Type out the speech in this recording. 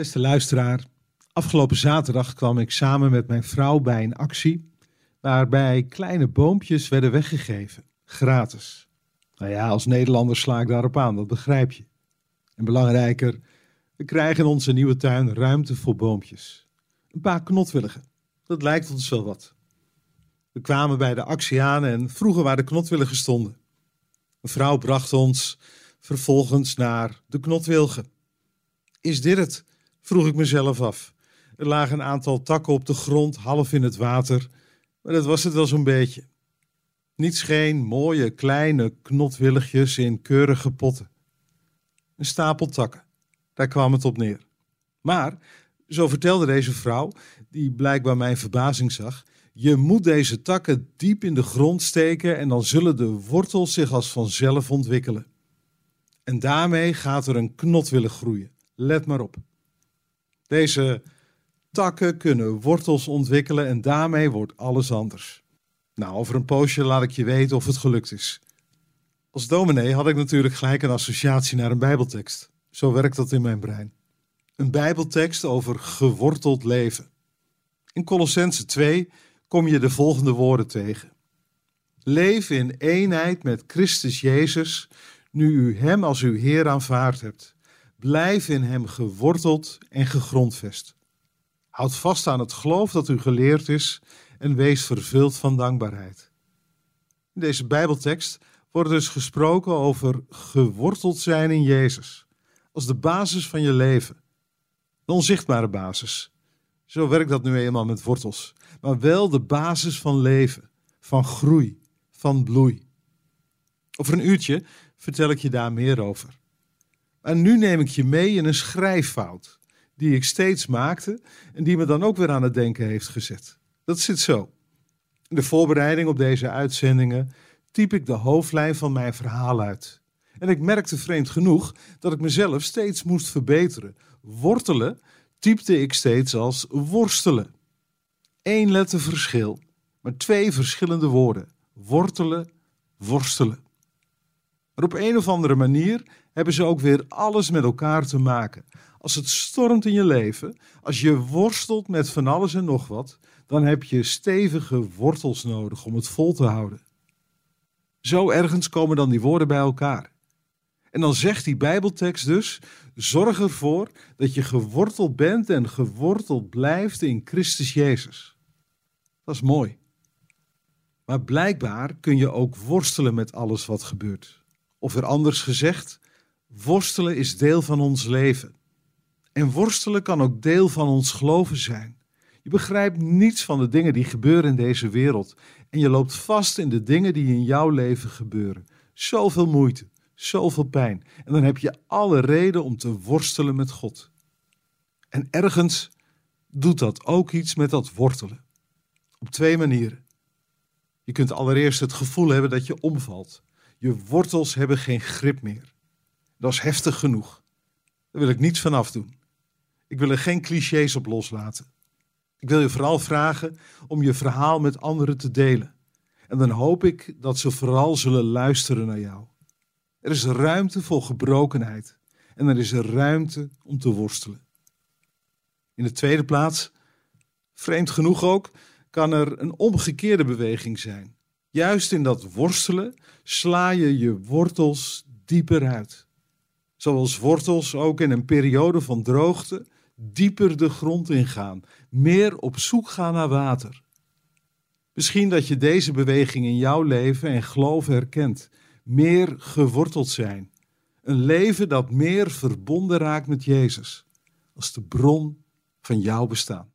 Beste luisteraar, afgelopen zaterdag kwam ik samen met mijn vrouw bij een actie waarbij kleine boompjes werden weggegeven, gratis. Nou ja, als Nederlander sla ik daarop aan, dat begrijp je. En belangrijker, we krijgen in onze nieuwe tuin ruimte voor boompjes. Een paar knotwilligen, dat lijkt ons wel wat. We kwamen bij de actie aan en vroegen waar de knotwilligen stonden. Een vrouw bracht ons vervolgens naar de knotwilgen. Is dit het? Vroeg ik mezelf af. Er lagen een aantal takken op de grond, half in het water, maar dat was het wel zo'n beetje. Niets geen mooie kleine knotwilligjes in keurige potten. Een stapel takken, daar kwam het op neer. Maar, zo vertelde deze vrouw, die blijkbaar mijn verbazing zag, je moet deze takken diep in de grond steken en dan zullen de wortels zich als vanzelf ontwikkelen. En daarmee gaat er een knotwillig groeien. Let maar op. Deze takken kunnen wortels ontwikkelen en daarmee wordt alles anders. Nou, over een poosje laat ik je weten of het gelukt is. Als dominee had ik natuurlijk gelijk een associatie naar een Bijbeltekst. Zo werkt dat in mijn brein. Een Bijbeltekst over geworteld leven. In Colossense 2 kom je de volgende woorden tegen. Leef in eenheid met Christus Jezus, nu u Hem als uw Heer aanvaard hebt. Blijf in Hem geworteld en gegrondvest. Houd vast aan het geloof dat u geleerd is en wees vervuld van dankbaarheid. In deze Bijbeltekst wordt dus gesproken over geworteld zijn in Jezus, als de basis van je leven. Een onzichtbare basis. Zo werkt dat nu eenmaal met wortels, maar wel de basis van leven, van groei, van bloei. Over een uurtje vertel ik je daar meer over. En nu neem ik je mee in een schrijffout die ik steeds maakte en die me dan ook weer aan het denken heeft gezet. Dat zit zo. In de voorbereiding op deze uitzendingen typ ik de hoofdlijn van mijn verhaal uit. En ik merkte vreemd genoeg dat ik mezelf steeds moest verbeteren. Wortelen typte ik steeds als worstelen. Eén letter verschil, maar twee verschillende woorden. Wortelen, worstelen. Maar op een of andere manier hebben ze ook weer alles met elkaar te maken. Als het stormt in je leven, als je worstelt met van alles en nog wat, dan heb je stevige wortels nodig om het vol te houden. Zo ergens komen dan die woorden bij elkaar. En dan zegt die Bijbeltekst dus: zorg ervoor dat je geworteld bent en geworteld blijft in Christus Jezus. Dat is mooi. Maar blijkbaar kun je ook worstelen met alles wat gebeurt. Of er anders gezegd, worstelen is deel van ons leven. En worstelen kan ook deel van ons geloven zijn. Je begrijpt niets van de dingen die gebeuren in deze wereld. En je loopt vast in de dingen die in jouw leven gebeuren. Zoveel moeite, zoveel pijn. En dan heb je alle reden om te worstelen met God. En ergens doet dat ook iets met dat wortelen. Op twee manieren. Je kunt allereerst het gevoel hebben dat je omvalt. Je wortels hebben geen grip meer. Dat is heftig genoeg. Daar wil ik niets van afdoen. Ik wil er geen clichés op loslaten. Ik wil je vooral vragen om je verhaal met anderen te delen. En dan hoop ik dat ze vooral zullen luisteren naar jou. Er is ruimte voor gebrokenheid en er is ruimte om te worstelen. In de tweede plaats, vreemd genoeg ook, kan er een omgekeerde beweging zijn. Juist in dat worstelen sla je je wortels dieper uit. Zoals wortels ook in een periode van droogte dieper de grond ingaan, meer op zoek gaan naar water. Misschien dat je deze beweging in jouw leven en geloof herkent. Meer geworteld zijn. Een leven dat meer verbonden raakt met Jezus, als de bron van jouw bestaan.